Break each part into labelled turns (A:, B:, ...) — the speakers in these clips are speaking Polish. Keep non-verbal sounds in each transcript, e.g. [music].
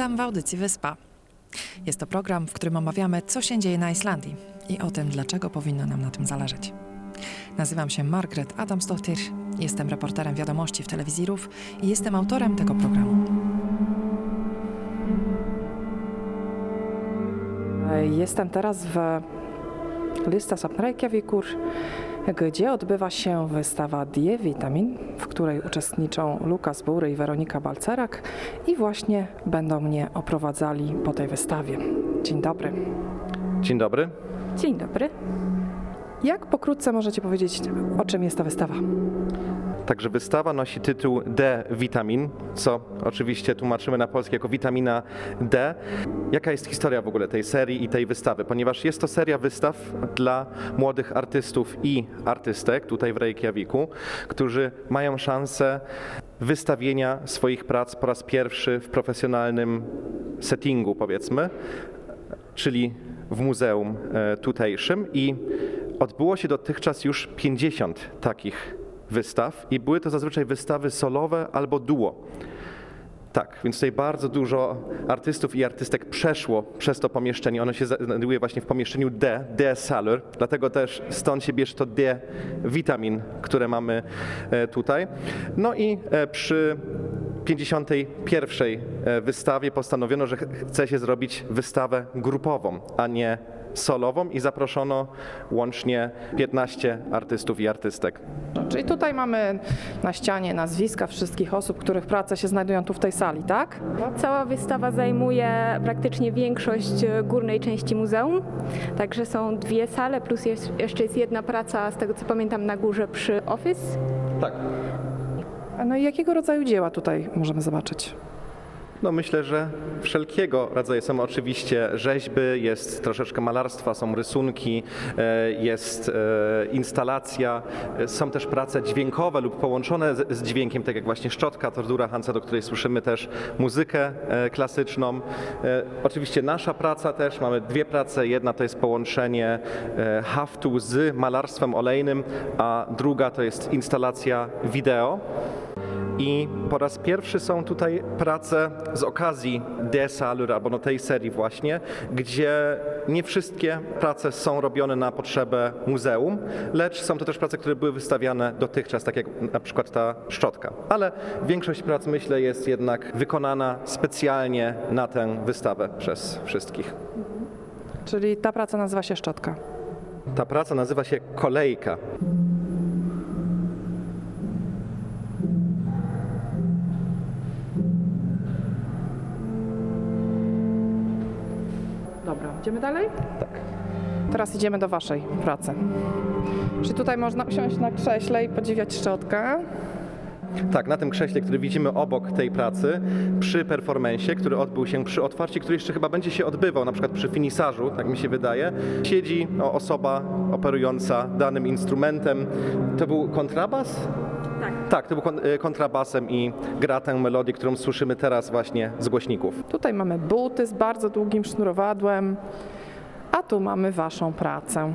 A: Witam w audycji Wyspa. Jest to program, w którym omawiamy, co się dzieje na Islandii i o tym, dlaczego powinno nam na tym zależeć. Nazywam się Margaret Adamsdottir, jestem reporterem wiadomości w telewizji RUF i jestem autorem tego programu.
B: Jestem teraz w Listasafn Reykjavíkur, gdzie odbywa się wystawa Die Vitamin, w której uczestniczą Lukas Bury i Weronika Balcerak i właśnie będą mnie oprowadzali po tej wystawie. Dzień dobry.
C: Dzień dobry.
D: Dzień dobry.
B: Jak pokrótce możecie powiedzieć, o czym jest ta wystawa?
C: Także wystawa nosi tytuł D witamin, co oczywiście tłumaczymy na polski jako witamina D. Jaka jest historia w ogóle tej serii i tej wystawy? Ponieważ jest to seria wystaw dla młodych artystów i artystek tutaj w Reykjaviku, którzy mają szansę wystawienia swoich prac po raz pierwszy w profesjonalnym settingu, powiedzmy, czyli w muzeum e, tutejszym i odbyło się dotychczas już 50 takich wystaw i były to zazwyczaj wystawy solowe albo duo. Tak, więc tutaj bardzo dużo artystów i artystek przeszło przez to pomieszczenie. Ono się znajduje właśnie w pomieszczeniu D, D Salur, dlatego też stąd się bierze to D witamin, które mamy e, tutaj. No i e, przy 51. e, wystawie postanowiono, że ch- chce się zrobić wystawę grupową, a nie solową i zaproszono łącznie 15 artystów i artystek.
B: No, czyli tutaj mamy na ścianie nazwiska wszystkich osób, których prace się znajdują tu w tej sali, tak?
D: Cała wystawa zajmuje praktycznie większość e, górnej części muzeum. Także są dwie sale, plus jest, jeszcze jest jedna praca, z tego co pamiętam, na górze przy Office.
C: Tak.
B: No i jakiego rodzaju dzieła tutaj możemy zobaczyć?
C: No myślę, że wszelkiego rodzaju są oczywiście rzeźby, jest troszeczkę malarstwa, są rysunki, e, jest e, instalacja, e, są też prace dźwiękowe lub połączone z, dźwiękiem, tak jak właśnie szczotka, tordura Hansa, do której słyszymy też muzykę klasyczną. Oczywiście nasza praca też, mamy dwie prace, jedna to jest połączenie haftu z malarstwem olejnym, a druga to jest instalacja wideo. I po raz pierwszy są tutaj prace z okazji De Salur, albo no tej serii właśnie, gdzie nie wszystkie prace są robione na potrzebę muzeum, lecz są to też prace, które były wystawiane dotychczas, tak jak na przykład ta szczotka. Ale większość prac, myślę, jest jednak wykonana specjalnie na tę wystawę przez wszystkich.
B: Czyli ta praca nazywa się Szczotka.
C: Ta praca nazywa się Kolejka.
B: Idziemy dalej?
C: Tak.
B: Teraz idziemy do Waszej pracy. Czy tutaj można usiąść na krześle i podziwiać szczotkę?
C: Tak, na tym krześle, który widzimy obok tej pracy, przy performensie, który odbył się przy otwarciu, który jeszcze chyba będzie się odbywał, na przykład przy finisarzu, tak mi się wydaje, siedzi osoba operująca danym instrumentem. To był kontrabas?
D: Tak.
C: To był y, kontrabasem i gra tę melodię, którą słyszymy teraz właśnie z głośników.
B: Tutaj mamy buty z bardzo długim sznurowadłem, a tu mamy Waszą pracę.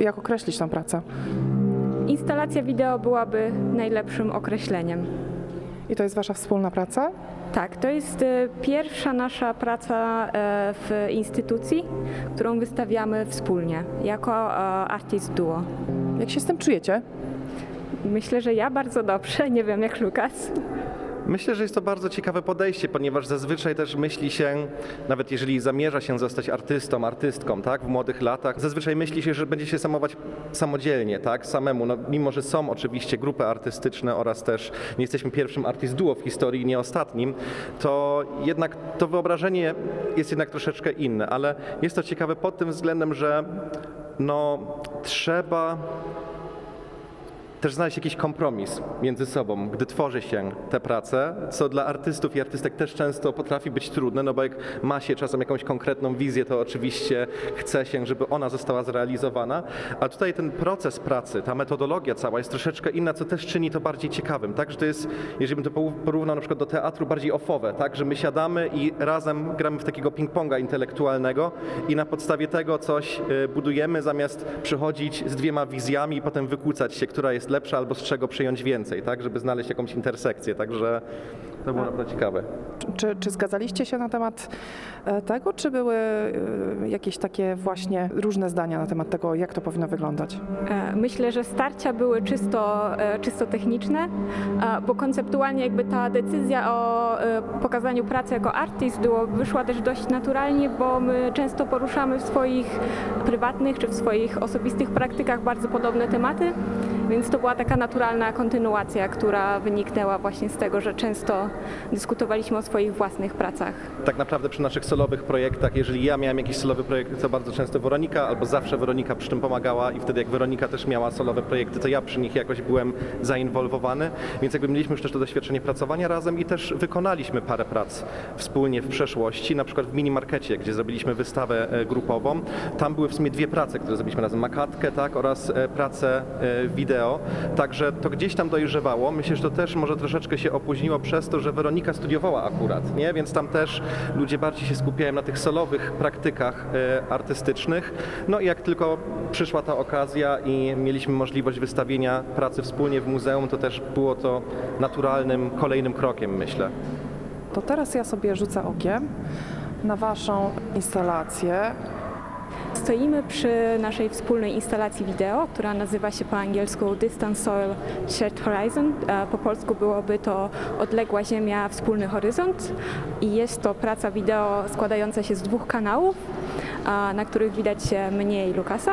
B: Jak określić tą pracę?
D: Instalacja wideo byłaby najlepszym określeniem.
B: I to jest Wasza wspólna praca?
D: Tak, to jest e, pierwsza nasza praca e, w instytucji, którą wystawiamy wspólnie, jako e, artist duo.
B: Jak się z tym czujecie?
D: Myślę, że ja bardzo dobrze, nie wiem jak Lukas.
C: Myślę, że jest to bardzo ciekawe podejście, ponieważ zazwyczaj też myśli się, nawet jeżeli zamierza się zostać artystą, artystką, tak, w młodych latach, zazwyczaj myśli się, że będzie się samować samodzielnie, tak, samemu. No, mimo, że są oczywiście grupy artystyczne oraz też nie jesteśmy pierwszym artist duo w historii, nie ostatnim, to jednak to wyobrażenie jest jednak troszeczkę inne, ale jest to ciekawe pod tym względem, że no, trzeba też znaleźć jakiś kompromis między sobą, gdy tworzy się te prace, co dla artystów i artystek też często potrafi być trudne, no bo jak ma się czasem jakąś konkretną wizję, to oczywiście chce się, żeby ona została zrealizowana, a tutaj ten proces pracy, ta metodologia cała jest troszeczkę inna, co też czyni to bardziej ciekawym, tak, że to jest, jeżeli bym to poró- porównał na przykład do teatru, bardziej ofowe, tak, że my siadamy i razem gramy w takiego ping-ponga intelektualnego i na podstawie tego coś y, budujemy, zamiast przychodzić z dwiema wizjami i potem wykłócać się, która jest jest lepsza albo z czego przyjąć więcej, tak, żeby znaleźć jakąś intersekcję, także to było naprawdę ciekawe.
B: Czy, czy zgadzaliście się na temat e, tego, czy były e, jakieś takie właśnie różne zdania na temat tego, jak to powinno wyglądać?
D: E, Myślę, że starcia były czysto, czysto techniczne, bo konceptualnie jakby ta decyzja o pokazaniu pracy jako artyst było, wyszła też dość naturalnie, bo my często poruszamy w swoich prywatnych czy w swoich osobistych praktykach bardzo podobne tematy, więc to była taka naturalna kontynuacja, która wyniknęła właśnie z tego, że często dyskutowaliśmy o swoich własnych pracach.
C: Tak naprawdę przy naszych solowych projektach, jeżeli ja miałem jakiś solowy projekt, to bardzo często Weronika, albo zawsze Weronika przy tym pomagała i wtedy jak Weronika też miała solowe projekty, to ja przy nich jakoś byłem zainwolwowany, więc jakby mieliśmy już też to doświadczenie pracowania razem i też wykonaliśmy parę prac wspólnie w przeszłości, na przykład w minimarkecie, gdzie zrobiliśmy wystawę e, grupową. Tam były w sumie dwie prace, które zrobiliśmy razem, makatkę tak, oraz e, pracę e, wideo, także to gdzieś tam dojrzewało. Myślę, że to też może troszeczkę się opóźniło przez to, że Weronika studiowała akurat, nie? więc tam też ludzie bardziej się skupiają na tych solowych praktykach e, artystycznych. No i jak tylko przyszła ta okazja i mieliśmy możliwość wystawienia pracy wspólnie w muzeum, to też było to naturalnym kolejnym krokiem, myślę.
B: To teraz ja sobie rzucę okiem na Waszą instalację.
D: Stoimy przy naszej wspólnej instalacji wideo, która nazywa się po angielsku Distance Soil Shared Horizon. Po polsku byłoby to Odległa Ziemia, Wspólny Horyzont. I jest to praca wideo składająca się z dwóch kanałów, na których widać mnie i Lukasa.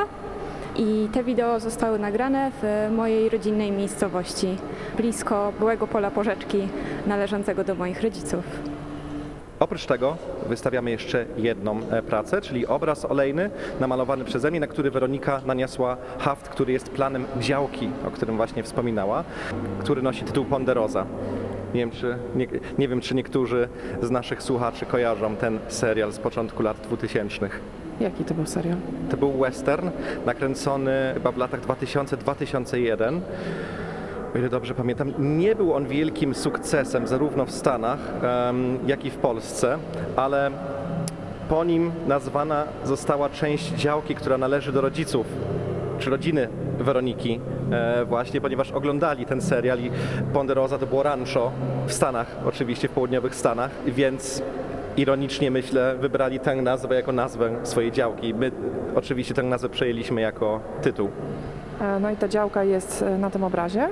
D: I te wideo zostały nagrane w mojej rodzinnej miejscowości, blisko byłego pola porzeczki należącego do moich rodziców.
C: Oprócz tego wystawiamy jeszcze jedną e, pracę, czyli obraz olejny namalowany przeze mnie, na który Weronika naniosła haft, który jest planem działki, o którym właśnie wspominała, który nosi tytuł Ponderoza. Nie wiem, czy, nie, nie wiem, czy niektórzy z naszych słuchaczy kojarzą ten serial z początku lat 2000.
B: Jaki to był serial?
C: To był western nakręcony chyba w latach 2000-2001. O ile dobrze pamiętam, nie był on wielkim sukcesem zarówno w Stanach, jak i w Polsce, ale po nim nazwana została część działki, która należy do rodziców czy rodziny Weroniki e, właśnie, ponieważ oglądali ten serial i Ponderosa to było rancho w Stanach, oczywiście w południowych Stanach, więc ironicznie myślę wybrali tę nazwę jako nazwę swojej działki. My oczywiście tę nazwę przejęliśmy jako tytuł.
B: E, No i ta działka jest e, na tym obrazie.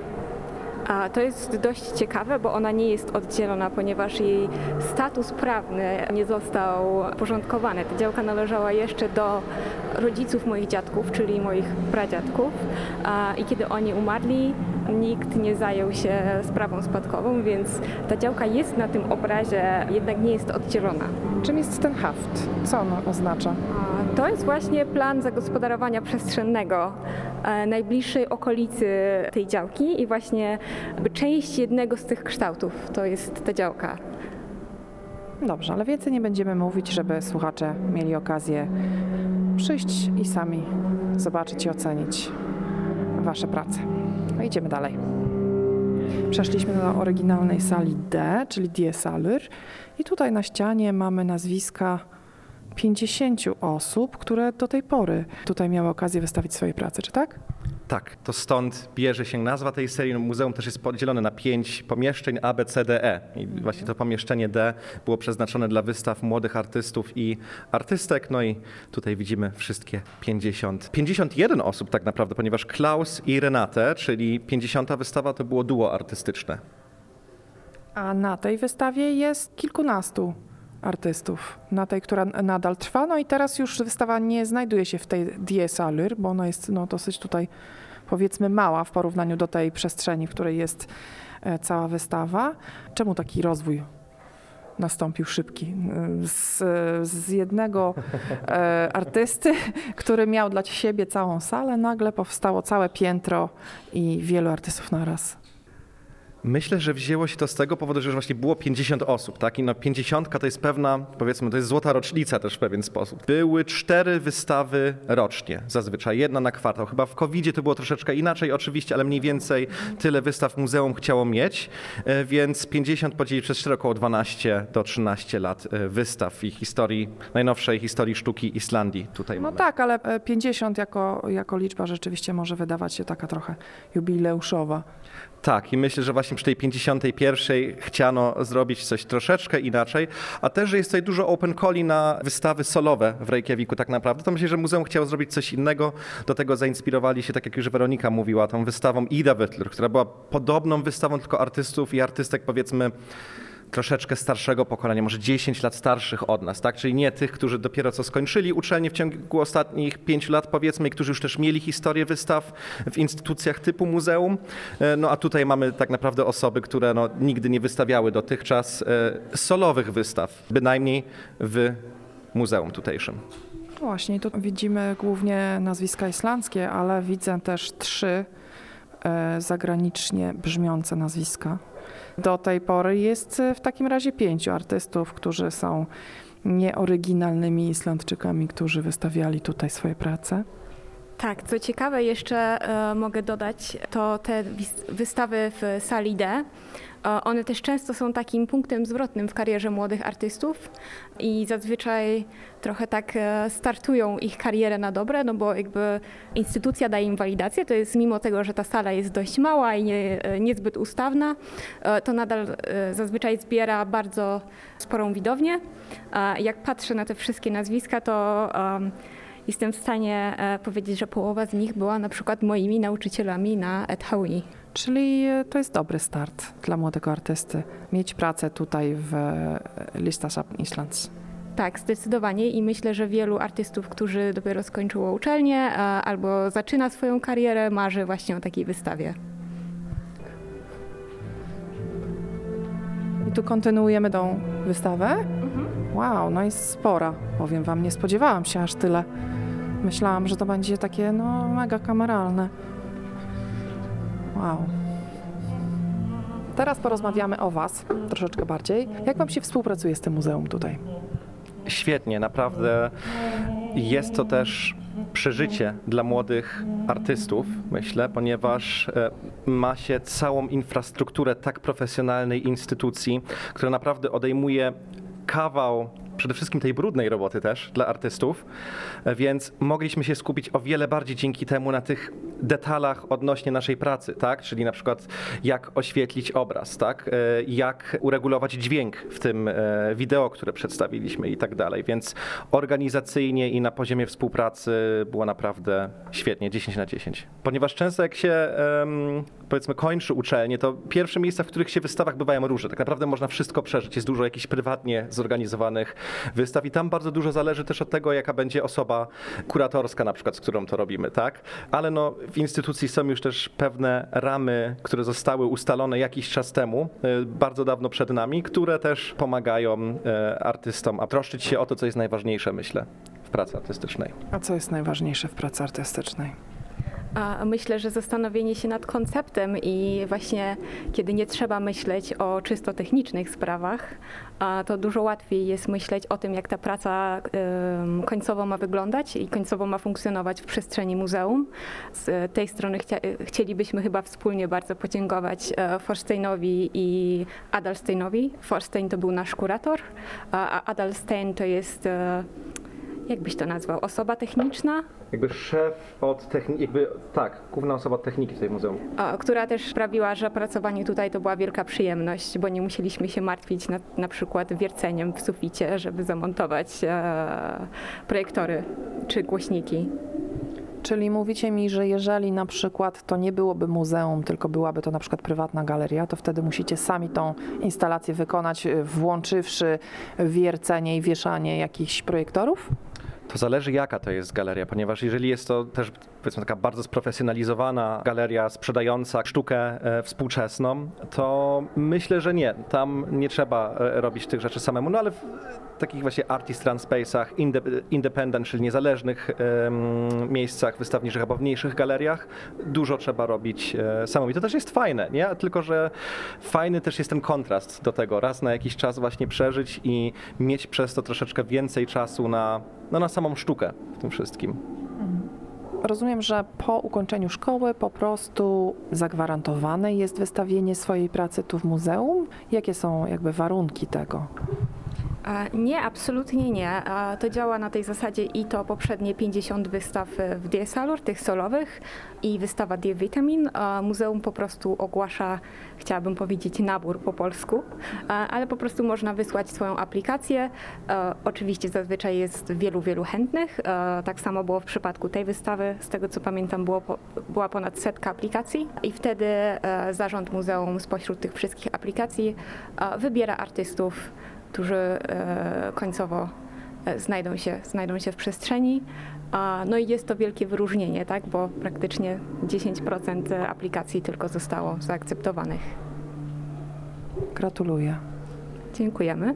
D: A to jest dość ciekawe, bo ona nie jest oddzielona, ponieważ jej status prawny nie został porządkowany. Ta działka należała jeszcze do rodziców moich dziadków, czyli moich pradziadków. I kiedy oni umarli, nikt nie zajął się sprawą spadkową, więc ta działka jest na tym obrazie, jednak nie jest oddzielona.
B: Czym jest ten haft? Co on oznacza?
D: To jest właśnie plan zagospodarowania przestrzennego e, najbliższej okolicy tej działki i właśnie część jednego z tych kształtów to jest ta działka.
B: Dobrze, ale więcej nie będziemy mówić, żeby słuchacze mieli okazję przyjść i sami zobaczyć i ocenić Wasze prace. No idziemy dalej. Przeszliśmy do oryginalnej sali D, czyli Die Saler i tutaj na ścianie mamy nazwiska 50 osób, które do tej pory tutaj miały okazję wystawić swoje prace, czy tak?
C: Tak, to stąd bierze się nazwa tej serii. Muzeum też jest podzielone na pięć pomieszczeń A, B, C, D, E. I właśnie to pomieszczenie D było przeznaczone dla wystaw młodych artystów i artystek. No i tutaj widzimy wszystkie 50, 51 osób tak naprawdę, ponieważ Klaus i Renate, czyli 50. wystawa, to było duo artystyczne.
B: A na tej wystawie jest kilkunastu artystów. Na tej, która nadal trwa. No i teraz już wystawa nie znajduje się w tej Die Saler, bo ona jest no, dosyć tutaj powiedzmy mała w porównaniu do tej przestrzeni, w której jest e, cała wystawa. Czemu taki rozwój nastąpił szybki? Z, z jednego e, artysty, który miał dla siebie całą salę, nagle powstało całe piętro i wielu artystów naraz.
C: Myślę, że wzięło się to z tego powodu, że już właśnie było 50 osób, tak? I no 50 to jest pewna, powiedzmy, to jest złota rocznica też w pewien sposób. Były cztery wystawy rocznie, zazwyczaj, jedna na kwartał. Chyba w covid to było troszeczkę inaczej oczywiście, ale mniej więcej tyle wystaw muzeum chciało mieć, e, więc 50 podzielić przez 4 około 12 do 13 lat e, wystaw i historii, najnowszej historii sztuki Islandii tutaj
B: No
C: mamy.
B: tak, ale e, 50 jako, jako liczba rzeczywiście może wydawać się taka trochę jubileuszowa.
C: Tak, i myślę, że właśnie przy tej 51 chciano zrobić coś troszeczkę inaczej, a też, że jest tutaj dużo open calli na wystawy solowe w Reykjaviku tak naprawdę, to myślę, że muzeum chciało zrobić coś innego. Do tego zainspirowali się, tak jak już Weronika mówiła, tą wystawą Ida Wettler, która była podobną wystawą tylko artystów i artystek powiedzmy troszeczkę starszego pokolenia, może 10 lat starszych od nas, tak? Czyli nie tych, którzy dopiero co skończyli uczelnię w ciągu ostatnich 5 lat, powiedzmy, i którzy już też mieli historię wystaw w instytucjach typu muzeum. E, No a tutaj mamy tak naprawdę osoby, które no, nigdy nie wystawiały dotychczas e, solowych wystaw, bynajmniej w muzeum tutejszym.
B: Właśnie, tu widzimy głównie nazwiska islandzkie, ale widzę też trzy e, zagranicznie brzmiące nazwiska. Do tej pory jest e, w takim razie pięciu artystów, którzy są nieoryginalnymi Islandczykami, którzy wystawiali tutaj swoje prace.
D: Tak, co ciekawe jeszcze e, mogę dodać, to te wystawy w sali D, e, one też często są takim punktem zwrotnym w karierze młodych artystów i zazwyczaj trochę tak e, startują ich karierę na dobre, no bo jakby instytucja daje im walidację, to jest mimo tego, że ta sala jest dość mała i nie, niezbyt ustawna, to nadal zazwyczaj zbiera bardzo sporą widownię. Jak patrzę na te wszystkie nazwiska, to Jestem w stanie e, powiedzieć, że połowa z nich była na przykład moimi nauczycielami na ETHUI.
B: Czyli e, to jest dobry start dla młodego artysty, mieć pracę tutaj w e, Listasap Islands.
D: Tak, zdecydowanie i myślę, że wielu artystów, którzy dopiero skończyło uczelnię albo zaczyna swoją karierę, marzy właśnie o takiej wystawie.
B: I tu kontynuujemy tą wystawę. Wow, no jest spora, powiem wam, nie spodziewałam się aż tyle. Myślałam, że to będzie takie, no, mega kameralne. Wow. Teraz porozmawiamy o was troszeczkę bardziej. Jak wam się współpracuje z tym muzeum tutaj?
C: Świetnie, naprawdę jest to też przeżycie dla młodych artystów, myślę, ponieważ e, ma się całą infrastrukturę tak profesjonalnej instytucji, która naprawdę odejmuje kawał przede wszystkim tej brudnej roboty też dla artystów, e, więc mogliśmy się skupić o wiele bardziej dzięki temu na tych detalach odnośnie naszej pracy, tak? Czyli na przykład jak oświetlić obraz, tak? E, Jak uregulować dźwięk w tym e, wideo, które przedstawiliśmy i tak dalej. Więc organizacyjnie i na poziomie współpracy było naprawdę świetnie, 10 na 10. Ponieważ często jak się powiedzmy kończy uczelnię, to pierwsze miejsca, w których się wystawach bywają różne. Tak naprawdę można wszystko przeżyć. Jest dużo jakichś prywatnie zorganizowanych wystaw i tam bardzo dużo zależy też od tego, jaka będzie osoba kuratorska na przykład, z którą to robimy, tak? Ale no, w instytucji są już też pewne ramy, które zostały ustalone jakiś czas temu, e, bardzo dawno przed nami, które też pomagają e, artystom, a troszczyć się o to, co jest najważniejsze, myślę, w pracy artystycznej.
B: A co jest najważniejsze w pracy artystycznej?
D: A myślę, że zastanowienie się nad konceptem i właśnie kiedy nie trzeba myśleć o czysto technicznych sprawach, to dużo łatwiej jest myśleć o tym, jak ta praca końcowo ma wyglądać i końcowo ma funkcjonować w przestrzeni muzeum. Z tej strony chcielibyśmy chyba wspólnie bardzo podziękować e, Forsteinowi i Adalsteinowi. Forstein to był nasz kurator, a Adalstein to jest, e, jak byś to nazwał, osoba techniczna,
C: Jakby szef od techniki, jakby tak, główna osoba od techniki w tej muzeum.
D: a, która też sprawiła, że pracowanie tutaj to była wielka przyjemność, bo nie musieliśmy się martwić nad na przykład wierceniem w suficie, żeby zamontować e, projektory czy głośniki.
B: Czyli mówicie mi, że jeżeli na przykład to nie byłoby muzeum, tylko byłaby to na przykład prywatna galeria, to wtedy musicie sami tą instalację wykonać, y, włączywszy wiercenie i wieszanie jakichś projektorów?
C: To zależy jaka to jest galeria, ponieważ jeżeli jest to też powiedzmy taka bardzo sprofesjonalizowana galeria sprzedająca sztukę e, współczesną, to myślę, że nie. Tam nie trzeba e, robić tych rzeczy samemu, no ale w takich właśnie artist run space'ach, inde- independent, czyli niezależnych miejscach wystawniczych albo w mniejszych galeriach, dużo trzeba robić e, samemu. I to też jest fajne, nie? Tylko, że fajny też jest ten kontrast do tego. Raz na jakiś czas właśnie przeżyć i mieć przez to troszeczkę więcej czasu na, no, na samą sztukę w tym wszystkim.
B: Rozumiem, że po ukończeniu szkoły po prostu zagwarantowane jest wystawienie swojej pracy tu w muzeum. Jakie są jakby warunki tego?
D: Nie, absolutnie nie. To działa na tej zasadzie i to poprzednie 50 wystaw e, w Die Salur, tych solowych i wystawa Die Vitamin. Muzeum po prostu ogłasza, chciałabym powiedzieć nabór po polsku, ale po prostu można wysłać swoją aplikację. E, Oczywiście zazwyczaj jest wielu, wielu chętnych. E, Tak samo było w przypadku tej wystawy. Z tego co pamiętam było, była ponad setka aplikacji i wtedy zarząd muzeum spośród tych wszystkich aplikacji wybiera artystów, którzy e, końcowo e, znajdą się, znajdą się w przestrzeni. No i jest to wielkie wyróżnienie, tak? bo praktycznie 10% aplikacji tylko zostało zaakceptowanych.
B: Gratuluję.
D: Dziękujemy.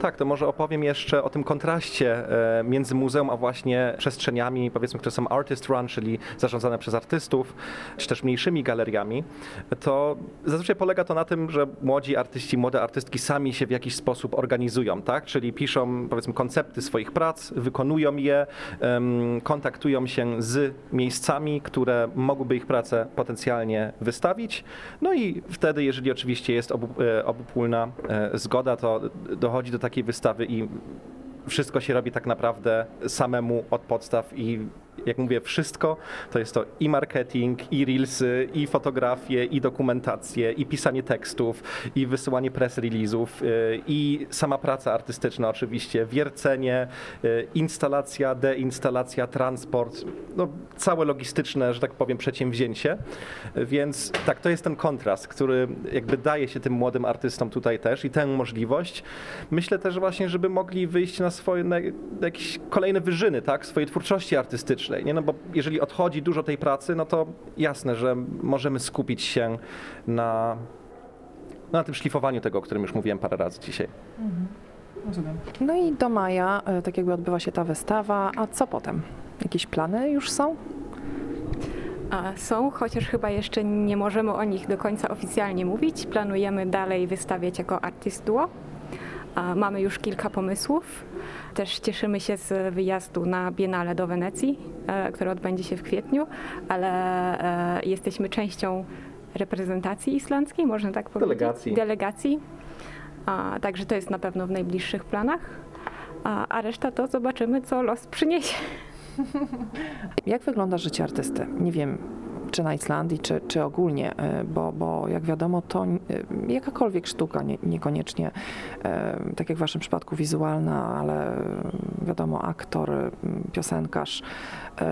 C: Tak, to może opowiem jeszcze o tym kontraście e, między muzeum a właśnie przestrzeniami, powiedzmy, które są artist run, czyli zarządzane przez artystów, czy też mniejszymi galeriami. To zazwyczaj polega to na tym, że młodzi artyści, młode artystki sami się w jakiś sposób organizują, tak? Czyli piszą, powiedzmy, koncepty swoich prac, wykonują je, kontaktują się z miejscami, które mogłyby ich pracę potencjalnie wystawić. No i wtedy, jeżeli oczywiście jest obu, e, obopólna e, zgoda, to dochodzi do takiej wystawy i wszystko się robi tak naprawdę samemu od podstaw i jak mówię, wszystko to jest to i marketing, i reelsy, i fotografie, i dokumentacje, i pisanie tekstów, i wysyłanie press release'ów, y, i sama praca artystyczna oczywiście, wiercenie, y, instalacja, deinstalacja, transport, no całe logistyczne, że tak powiem, przedsięwzięcie. Więc tak, to jest ten kontrast, który jakby daje się tym młodym artystom tutaj też i tę możliwość. Myślę też właśnie, żeby mogli wyjść na swoje, na jakieś kolejne wyżyny, tak, swojej twórczości artystycznej, nie? No bo jeżeli odchodzi dużo tej pracy, no to jasne, że możemy skupić się na, no, na tym szlifowaniu tego, o którym już mówiłem parę razy dzisiaj.
B: No i do maja e, tak jakby odbywa się ta wystawa, a co potem? Jakieś plany już są?
D: A Są, chociaż chyba jeszcze nie możemy o nich do końca oficjalnie mówić. Planujemy dalej wystawiać jako artist duo. Mamy już kilka pomysłów. Też cieszymy się z wyjazdu na Biennale do Wenecji, e, które odbędzie się w kwietniu, ale e, jesteśmy częścią reprezentacji islandzkiej, można tak powiedzieć.
C: Delegacji.
D: Delegacji. Także to jest na pewno w najbliższych planach. A reszta to zobaczymy, co los przyniesie. [laughs]
B: Jak wygląda życie artysty? Nie wiem, czy na Islandii, czy, czy ogólnie, e, bo, bo jak wiadomo, to e, jakakolwiek sztuka, nie, niekoniecznie, e, tak jak w Waszym przypadku, wizualna, ale wiadomo, aktor, piosenkarz,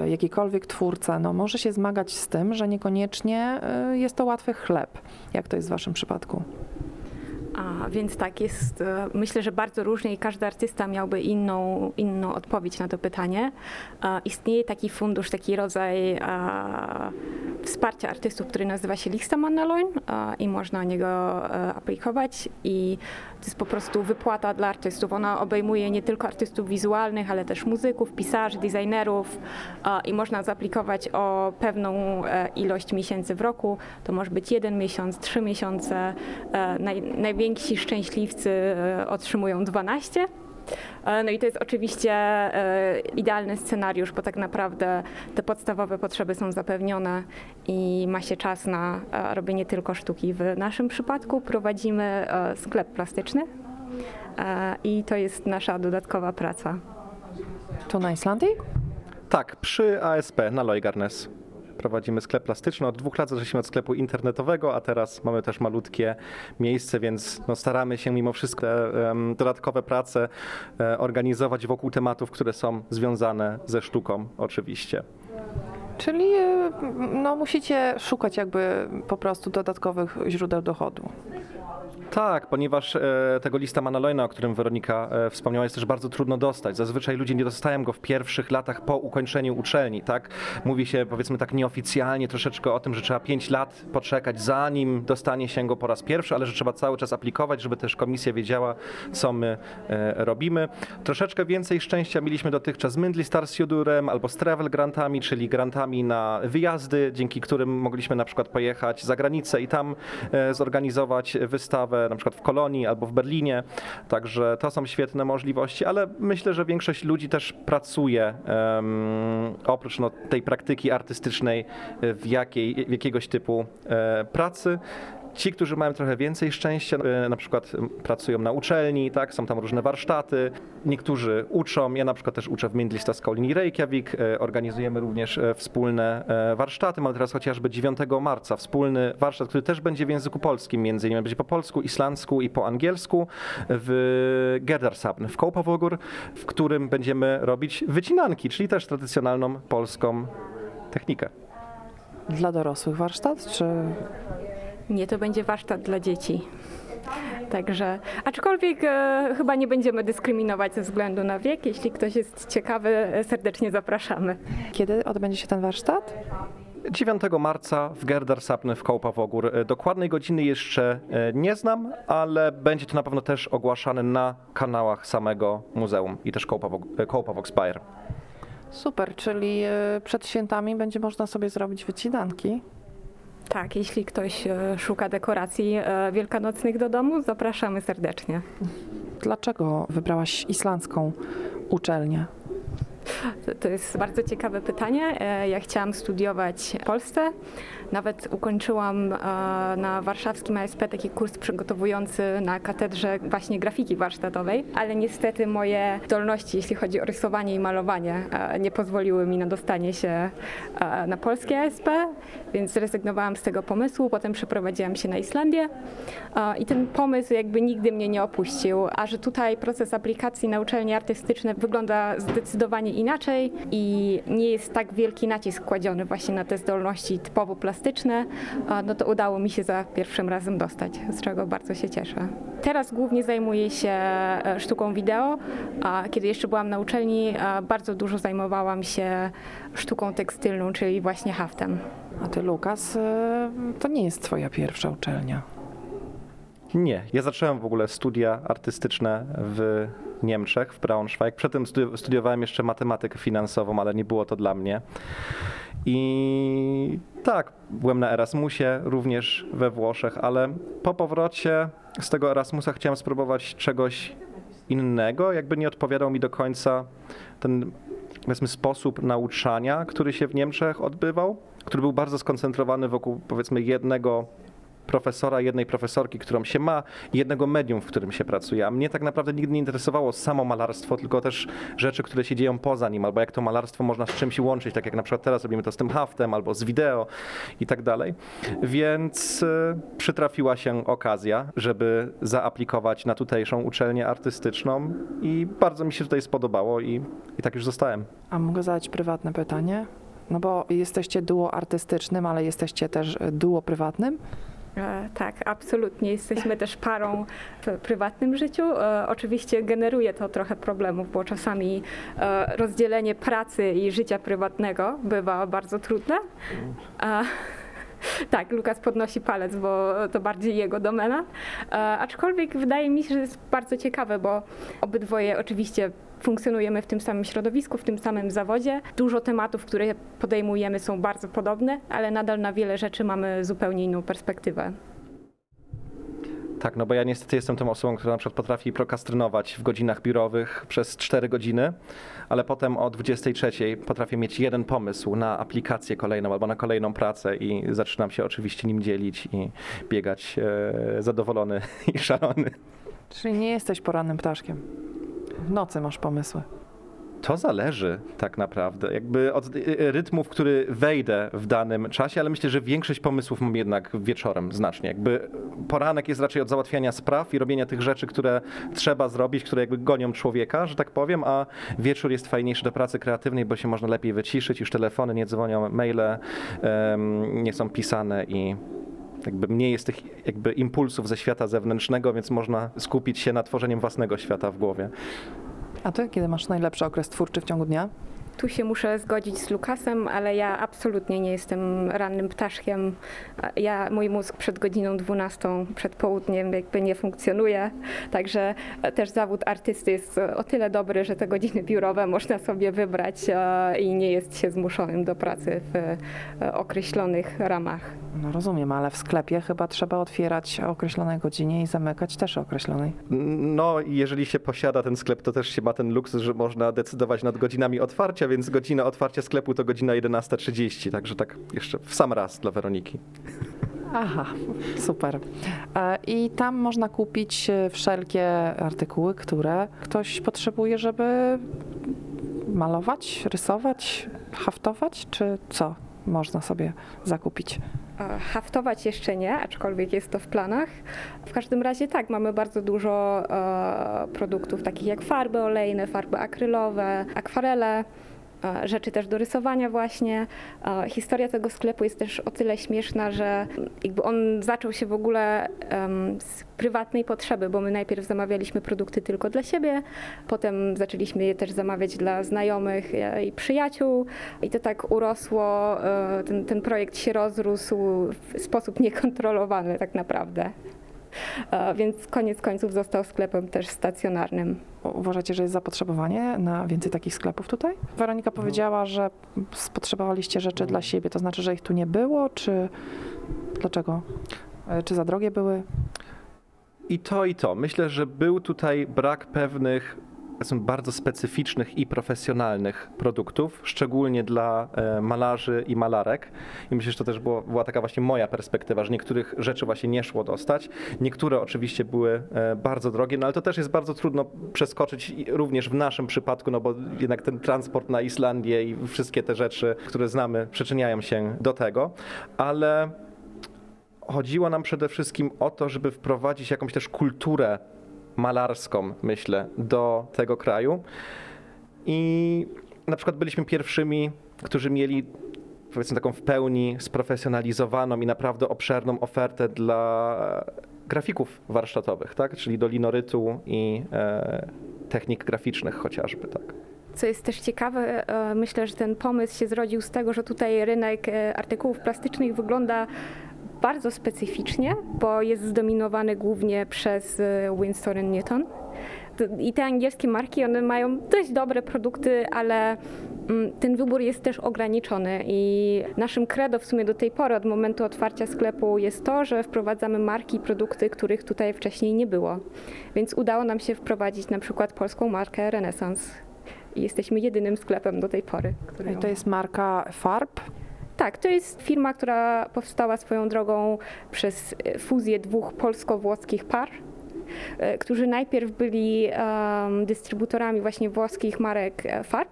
B: jakikolwiek twórca, no może się zmagać z tym, że niekoniecznie jest to łatwy chleb. Jak to jest w Waszym przypadku?
D: A więc tak jest, e, myślę, że bardzo różnie i każdy artysta miałby inną, inną odpowiedź na to pytanie. E, Istnieje taki fundusz, taki rodzaj e, wsparcia artystów, który nazywa się Listamannaloin e, i można o niego aplikować i to jest po prostu wypłata dla artystów. Ona obejmuje nie tylko artystów wizualnych, ale też muzyków, pisarzy, designerów i można zaaplikować o pewną ilość miesięcy w roku. To może być jeden miesiąc, trzy miesiące. Naj, najwięksi szczęśliwcy e, otrzymują 12. E, No i to jest oczywiście e, idealny scenariusz, bo tak naprawdę te podstawowe potrzeby są zapewnione i ma się czas na robienie tylko sztuki. W naszym przypadku prowadzimy sklep plastyczny i to jest nasza dodatkowa praca.
B: Tu na Islandii?
C: Tak, przy ASP na Lojgarnes. Prowadzimy sklep plastyczny. Od dwóch lat zaczęliśmy od sklepu internetowego, a teraz mamy też malutkie miejsce, więc no staramy się mimo wszystko em, dodatkowe prace e, organizować wokół tematów, które są związane ze sztuką oczywiście.
B: Czyli e, no, musicie szukać jakby po prostu dodatkowych źródeł dochodu.
C: Tak, ponieważ e, tego lista Manaloina, o którym Weronika e, wspomniała, jest też bardzo trudno dostać. Zazwyczaj ludzie nie dostają go w pierwszych latach po ukończeniu uczelni, tak? Mówi się, powiedzmy tak nieoficjalnie troszeczkę o tym, że trzeba 5 lat poczekać, zanim dostanie się go po raz pierwszy, ale że trzeba cały czas aplikować, żeby też komisja wiedziała, co my e, robimy. Troszeczkę więcej szczęścia mieliśmy dotychczas z Mindli Star Sudurem albo z Travel Grantami, czyli grantami na wyjazdy, dzięki którym mogliśmy na przykład pojechać za granicę i tam e, zorganizować wystawę, na przykład w Kolonii albo w Berlinie. Także to są świetne możliwości, ale myślę, że większość ludzi też pracuje em, oprócz no, tej praktyki artystycznej w, jakiej, w jakiegoś typu e, pracy. Ci, którzy mają trochę więcej szczęścia, e, na przykład pracują na uczelni, tak, są tam różne warsztaty, niektórzy uczą, ja na przykład też uczę w Mindlista Szkolni Reykjavik, e, organizujemy również e, wspólne warsztaty, mamy teraz chociażby 9 marca wspólny warsztat, który też będzie w języku polskim, między innymi będzie po polsku, islandzku i po angielsku w Gerdarsabn, w Kołpavogur, w którym będziemy robić wycinanki, czyli też tradycjonalną polską technikę.
B: Dla dorosłych warsztat, czy
D: Nie, to będzie warsztat dla dzieci. Także, aczkolwiek e, chyba nie będziemy dyskryminować ze względu na wiek. Jeśli ktoś jest ciekawy, e, serdecznie zapraszamy.
B: kiedy odbędzie się ten warsztat?
C: 9 marca w Gerdarsabn w Kołpavogur. E, Dokładnej godziny jeszcze e, nie znam, ale będzie to na pewno też ogłaszane na kanałach samego muzeum i też Kołpavog- e, Kołpavogspire.
B: Super, czyli przed świętami będzie można sobie zrobić wycinanki.
D: Tak, jeśli ktoś e, szuka dekoracji e, wielkanocnych do domu, zapraszamy serdecznie.
B: Dlaczego wybrałaś islandzką uczelnię?
D: To, jest bardzo ciekawe pytanie. E, Ja chciałam studiować w Polsce. Nawet ukończyłam e, na warszawskim ASP taki kurs przygotowujący na katedrze właśnie grafiki warsztatowej, ale niestety moje zdolności, jeśli chodzi o rysowanie i malowanie, e, nie pozwoliły mi na dostanie się e, na polskie ASP, więc zrezygnowałam z tego pomysłu. Potem przeprowadziłam się na Islandię i ten pomysł jakby nigdy mnie nie opuścił, a że tutaj proces aplikacji na uczelnie artystyczne wygląda zdecydowanie inaczej i nie jest tak wielki nacisk kładziony właśnie na te zdolności typowo plastyczne, a no to udało mi się za pierwszym razem dostać, z czego bardzo się cieszę. Teraz głównie zajmuję się e, sztuką wideo, a kiedy jeszcze byłam na uczelni, bardzo dużo zajmowałam się sztuką tekstylną, czyli właśnie haftem.
B: A ty, Lukas, e, to nie jest twoja pierwsza uczelnia.
C: Nie, ja zacząłem w ogóle studia artystyczne w Niemczech, w Braunschweig. Przedtem studi- studiowałem jeszcze matematykę finansową, ale nie było to dla mnie. I tak, byłem na Erasmusie, również we Włoszech, ale po powrocie z tego Erasmusa chciałem spróbować czegoś innego. Jakby nie odpowiadał mi do końca ten powiedzmy, sposób nauczania, który się w Niemczech odbywał, który był bardzo skoncentrowany wokół powiedzmy jednego profesora, jednej profesorki, którą się ma jednego medium, w którym się pracuje. A mnie tak naprawdę nigdy nie interesowało samo malarstwo, tylko też rzeczy, które się dzieją poza nim, albo jak to malarstwo można z czymś łączyć, tak jak na przykład teraz robimy to z tym haftem, albo z wideo i tak dalej. Więc e, przytrafiła się okazja, żeby zaaplikować na tutejszą uczelnię artystyczną i bardzo mi się tutaj spodobało i, i tak już zostałem.
B: A mogę zadać prywatne pytanie? No bo jesteście duo artystycznym, ale jesteście też duo prywatnym.
D: E, Tak, absolutnie. Jesteśmy też parą w prywatnym życiu. E, Oczywiście generuje to trochę problemów, bo czasami e, rozdzielenie pracy i życia prywatnego bywa bardzo trudne. [laughs] Tak, Lukas podnosi palec, bo to bardziej jego domena. Aczkolwiek wydaje mi się, że jest bardzo ciekawe, bo obydwoje oczywiście funkcjonujemy w tym samym środowisku, w tym samym zawodzie. Dużo tematów, które podejmujemy są bardzo podobne, ale nadal na wiele rzeczy mamy zupełnie inną perspektywę.
C: Tak, no bo ja niestety jestem tą osobą, która na przykład potrafi prokastrynować w godzinach biurowych przez 4 godziny, ale potem o 23 potrafię mieć jeden pomysł na aplikację kolejną albo na kolejną pracę i zaczynam się oczywiście nim dzielić i biegać e, zadowolony [laughs] i szalony.
B: Czyli nie jesteś porannym ptaszkiem. W nocy masz pomysły.
C: To zależy tak naprawdę, jakby od y, y, rytmu, w który wejdę w danym czasie, ale myślę, że większość pomysłów mam jednak wieczorem znacznie. Jakby poranek jest raczej od załatwiania spraw i robienia tych rzeczy, które trzeba zrobić, które jakby gonią człowieka, że tak powiem, a wieczór jest fajniejszy do pracy kreatywnej, bo się można lepiej wyciszyć, już telefony nie dzwonią, maile em, nie są pisane i jakby mniej jest tych jakby impulsów ze świata zewnętrznego, więc można skupić się na tworzeniem własnego świata w głowie.
B: A ty kiedy masz najlepszy okres twórczy w ciągu dnia?
D: Tu się muszę zgodzić z Lukasem, ale ja absolutnie nie jestem rannym ptaszkiem. Ja, mój mózg przed godziną 12, przed południem jakby nie funkcjonuje, także też zawód artysty jest o tyle dobry, że te godziny biurowe można sobie wybrać i nie jest się zmuszonym do pracy w e, określonych ramach.
B: No rozumiem, ale w sklepie chyba trzeba otwierać o określonej godzinie i zamykać też o określonej.
C: No i jeżeli się posiada ten sklep, to też się ma ten luksus, że można decydować nad godzinami otwarcia, więc godzina otwarcia sklepu to godzina 11.30, także tak jeszcze w sam raz dla Weroniki.
B: Aha, super. E, I tam można kupić e, wszelkie artykuły, które ktoś potrzebuje, żeby malować, rysować, haftować, czy co można sobie zakupić?
D: E, Haftować jeszcze nie, aczkolwiek jest to w planach. W każdym razie tak, mamy bardzo dużo e, produktów takich jak farby olejne, farby akrylowe, akwarele. E, Rzeczy też do rysowania właśnie. E, Historia tego sklepu jest też o tyle śmieszna, że jakby on zaczął się w ogóle z prywatnej potrzeby, bo my najpierw zamawialiśmy produkty tylko dla siebie, potem zaczęliśmy je też zamawiać dla znajomych e, i przyjaciół i to tak urosło, ten, ten projekt się rozrósł w sposób niekontrolowany tak naprawdę. Więc koniec końców został sklepem też stacjonarnym.
B: Uważacie, że jest zapotrzebowanie na więcej takich sklepów tutaj? Weronika powiedziała, że potrzebowaliście rzeczy dla siebie, to znaczy, że ich tu nie było, czy dlaczego? E, Czy za drogie były?
C: I to, i to. Myślę, że był tutaj brak pewnych powiedzmy, bardzo specyficznych i profesjonalnych produktów, szczególnie dla e, malarzy i malarek. I myślę, że to też było, była taka właśnie moja perspektywa, że niektórych rzeczy właśnie nie szło dostać. Niektóre oczywiście były e, bardzo drogie, no ale to też jest bardzo trudno przeskoczyć również w naszym przypadku, no bo jednak ten transport na Islandię i wszystkie te rzeczy, które znamy, przyczyniają się do tego, ale chodziło nam przede wszystkim o to, żeby wprowadzić jakąś też kulturę malarską, myślę, do tego kraju. I na przykład byliśmy pierwszymi, którzy mieli powiedzmy taką w pełni sprofesjonalizowaną i naprawdę obszerną ofertę dla grafików warsztatowych, tak? czyli do linorytu i e, technik graficznych chociażby. Tak.
D: Co jest też ciekawe, e, myślę, że ten pomysł się zrodził z tego, że tutaj rynek e, artykułów plastycznych wygląda bardzo specyficznie, bo jest zdominowany głównie przez e, Winston Newton. To- I te angielskie marki, one mają dość dobre produkty, ale mm, ten wybór jest też ograniczony i naszym credo w sumie do tej pory, od momentu otwarcia sklepu jest to, że wprowadzamy marki i produkty, których tutaj wcześniej nie było. Więc udało nam się wprowadzić na przykład polską markę Renaissance. I jesteśmy jedynym sklepem do tej pory. Który
B: I to jest marka farb.
D: Tak, to jest firma, która powstała swoją drogą przez e, fuzję dwóch polsko-włoskich par, e, którzy najpierw byli em, dystrybutorami właśnie włoskich marek e, farb,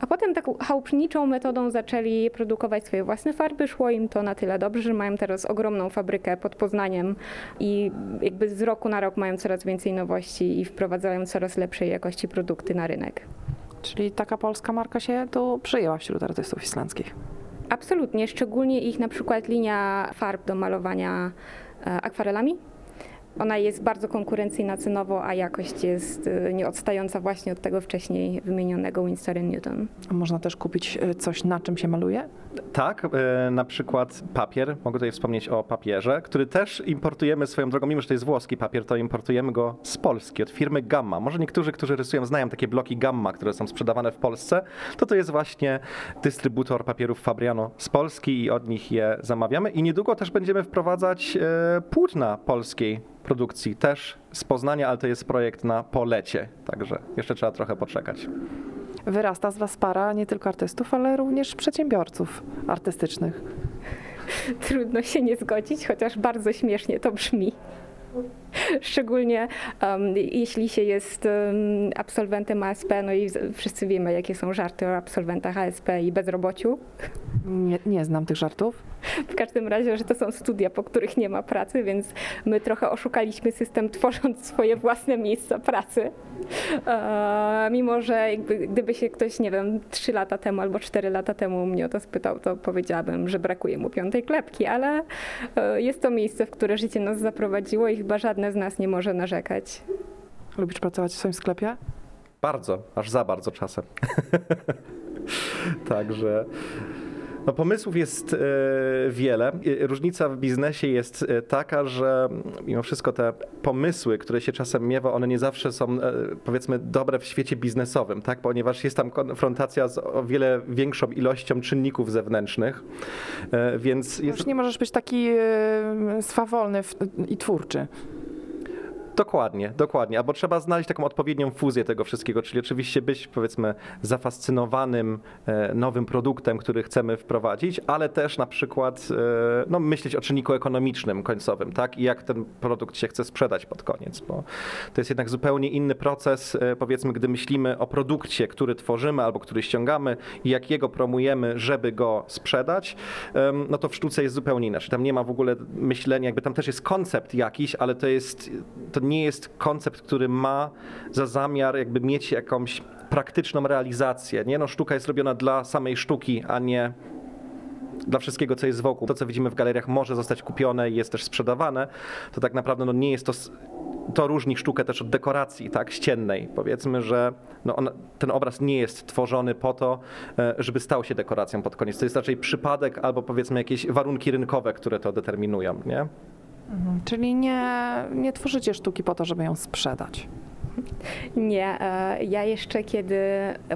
D: a potem taką chałupniczą metodą zaczęli produkować swoje własne farby. Szło im to na tyle dobrze, że mają teraz ogromną fabrykę pod Poznaniem i jakby z roku na rok mają coraz więcej nowości i wprowadzają coraz lepszej jakości produkty na rynek.
B: Czyli taka polska marka się tu przyjęła wśród artystów islandzkich.
D: Absolutnie, szczególnie ich na przykład linia farb do malowania e, akwarelami. Ona jest bardzo konkurencyjna cenowo, a jakość jest e, nieodstająca właśnie od tego wcześniej wymienionego Winston Newton.
B: Można też kupić e, coś, na czym się maluje?
C: Tak, e, na przykład papier, mogę tutaj wspomnieć o papierze, który też importujemy swoją drogą, mimo że to jest włoski papier, to importujemy go z Polski, od firmy Gamma. Może niektórzy, którzy rysują, znają takie bloki Gamma, które są sprzedawane w Polsce, to to jest właśnie dystrybutor papierów Fabriano z Polski i od nich je zamawiamy. I niedługo też będziemy wprowadzać e, płótna polskiej produkcji, też z Poznania, ale to jest projekt na polecie, także jeszcze trzeba trochę poczekać.
B: Wyrasta z Was para nie tylko artystów, ale również przedsiębiorców artystycznych.
D: Trudno się nie zgodzić, chociaż bardzo śmiesznie to brzmi. Szczególnie em, jeśli się jest em, absolwentem ASP, no i wszyscy wiemy, jakie są żarty o absolwentach ASP i bezrobociu.
B: Nie, nie znam tych żartów.
D: W każdym razie, że to są studia, po których nie ma pracy, więc my trochę oszukaliśmy system, tworząc swoje własne miejsca pracy. E, mimo, że jakby, gdyby się ktoś, nie wiem, 3 lata temu albo 4 lata temu mnie o to spytał, to powiedziałabym, że brakuje mu piątej klepki, ale e, jest to miejsce, w które życie nas zaprowadziło i chyba żadne z nas nie może narzekać.
B: Lubisz pracować w swoim sklepie?
C: Bardzo, aż za bardzo czasem. [laughs] Także. No, pomysłów jest e, wiele. Różnica w biznesie jest e, taka, że mimo wszystko te pomysły, które się czasem miewa, one nie zawsze są e, powiedzmy dobre w świecie biznesowym, tak? ponieważ jest tam konfrontacja z o wiele większą ilością czynników zewnętrznych, więc jest...
B: Już nie możesz być taki swawolny i twórczy.
C: Dokładnie, dokładnie. Albo trzeba znaleźć taką odpowiednią fuzję tego wszystkiego, czyli oczywiście być powiedzmy zafascynowanym e, nowym produktem, który chcemy wprowadzić, ale też na przykład e, no, myśleć o czynniku ekonomicznym końcowym, tak? I jak ten produkt się chce sprzedać pod koniec, bo to jest jednak zupełnie inny proces, e, powiedzmy, gdy myślimy o produkcie, który tworzymy albo który ściągamy i jak jego promujemy, żeby go sprzedać, no to w sztuce jest zupełnie inaczej. Tam nie ma w ogóle myślenia, jakby tam też jest koncept jakiś, ale to jest, to nie jest koncept, który ma za zamiar jakby mieć jakąś praktyczną realizację. Nie? No, sztuka jest robiona dla samej sztuki, a nie dla wszystkiego, co jest wokół. To, co widzimy w galeriach, może zostać kupione i jest też sprzedawane. To tak naprawdę no, nie jest to. To różni sztukę też od dekoracji, tak, ściennej. Powiedzmy, że no on, ten obraz nie jest tworzony po to, e, żeby stał się dekoracją pod koniec. To jest raczej przypadek albo powiedzmy jakieś warunki rynkowe, które to determinują, nie?
B: Czyli nie, nie tworzycie sztuki po to, żeby ją sprzedać.
D: Nie, e, ja jeszcze kiedy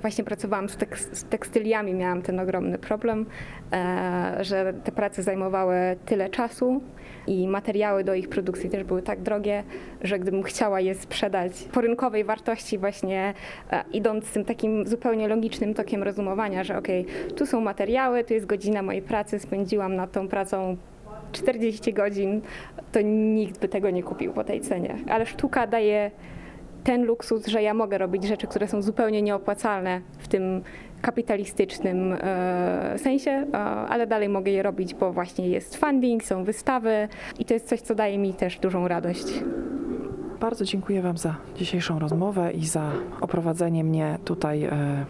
D: właśnie pracowałam z, tek- z tekstyliami, miałam ten ogromny problem, e, że te prace zajmowały tyle czasu i materiały do ich produkcji też były tak drogie, że gdybym chciała je sprzedać po rynkowej wartości, właśnie e, idąc tym takim zupełnie logicznym tokiem rozumowania, że okej, tu są materiały, tu jest godzina mojej pracy, spędziłam nad tą pracą 40 godzin, to nikt by tego nie kupił po tej cenie. Ale sztuka daje ten luksus, że ja mogę robić rzeczy, które są zupełnie nieopłacalne w tym kapitalistycznym e, sensie, e, ale dalej mogę je robić, bo właśnie jest funding, są wystawy i to jest coś, co daje mi też dużą radość.
B: Bardzo dziękuję Wam za dzisiejszą rozmowę i za oprowadzenie mnie tutaj e,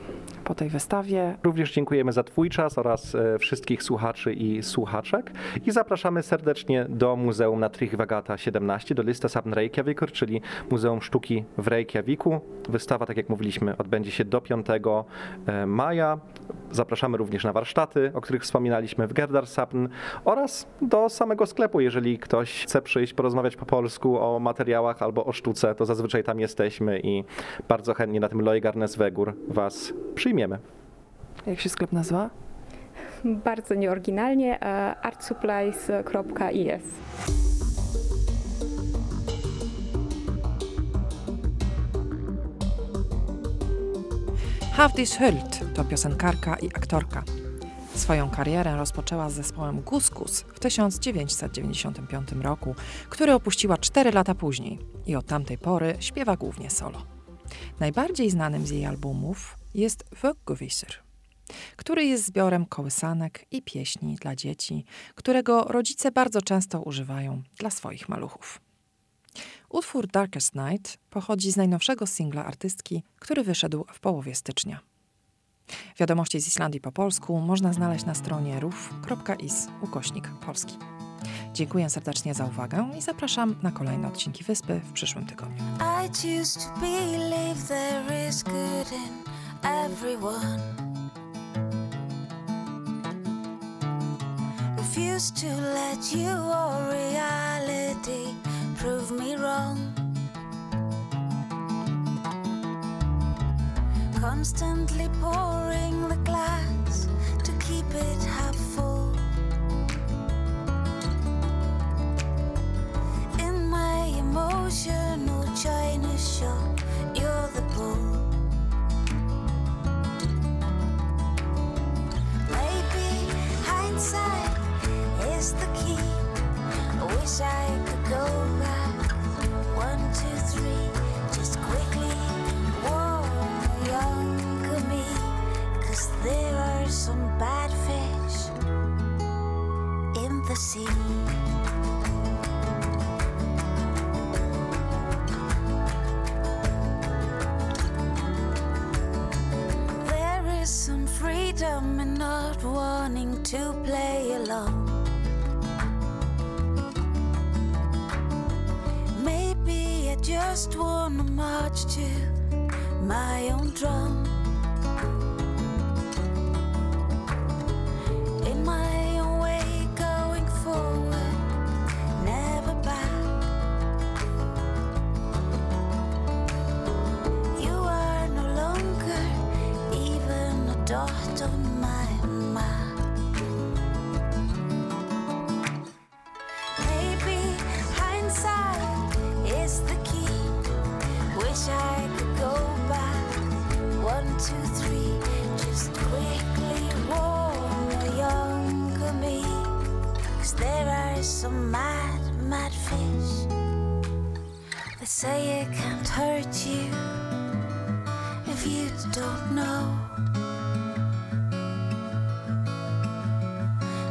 B: po tej wystawie.
C: Również dziękujemy za Twój czas oraz e, wszystkich słuchaczy i słuchaczek i zapraszamy serdecznie do Muzeum na Trichvagata 17, do Lista Sabn Reykjavikur, czyli Muzeum Sztuki w Reykjaviku. Wystawa, tak jak mówiliśmy, odbędzie się do 5 e, maja. Zapraszamy również na warsztaty, o których wspominaliśmy w Gerdarsapn oraz do samego sklepu, jeżeli ktoś chce przyjść porozmawiać po polsku o materiałach albo o sztuce, to zazwyczaj tam jesteśmy i bardzo chętnie na tym Loigarnes Wegur Was przyjmiemy.
B: Jak się sklep nazywa?
D: Bardzo nieoryginalnie, e, artsupplies.is.
A: Hafdis Hult to piosenkarka i aktorka. Swoją karierę rozpoczęła z zespołem Guskus w 1995 roku, który opuściła 4 lata później i od tamtej pory śpiewa głównie solo. Najbardziej znanym z jej albumów jest Vögguvisur, który jest zbiorem kołysanek i pieśni dla dzieci, którego rodzice bardzo często używają dla swoich maluchów. Utwór Darkest Night pochodzi z najnowszego singla artystki, który wyszedł w połowie stycznia. Wiadomości z Islandii po polsku można znaleźć na stronie ruf.is ukośnik polski. Dziękuję serdecznie za uwagę i zapraszam na kolejne odcinki Wyspy w przyszłym tygodniu.
E: Everyone. Refuse to let your reality prove me wrong. Constantly pouring the glass to keep it half full. In my emotional china shop, you're the bull. is the key. I wish I could go back. One, two, three, just quickly. Younger there are some bad fish in the sea. There is some freedom in not to play along. Maybe I just wanna march to my own drum.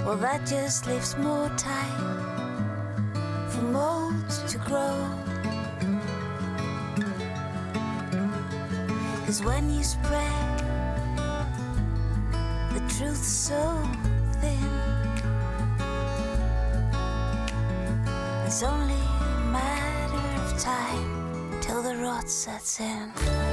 E: Well, that just leaves more time for mold to grow. Cause when you spread the truth so thin, it's only a matter of time till the rot sets in.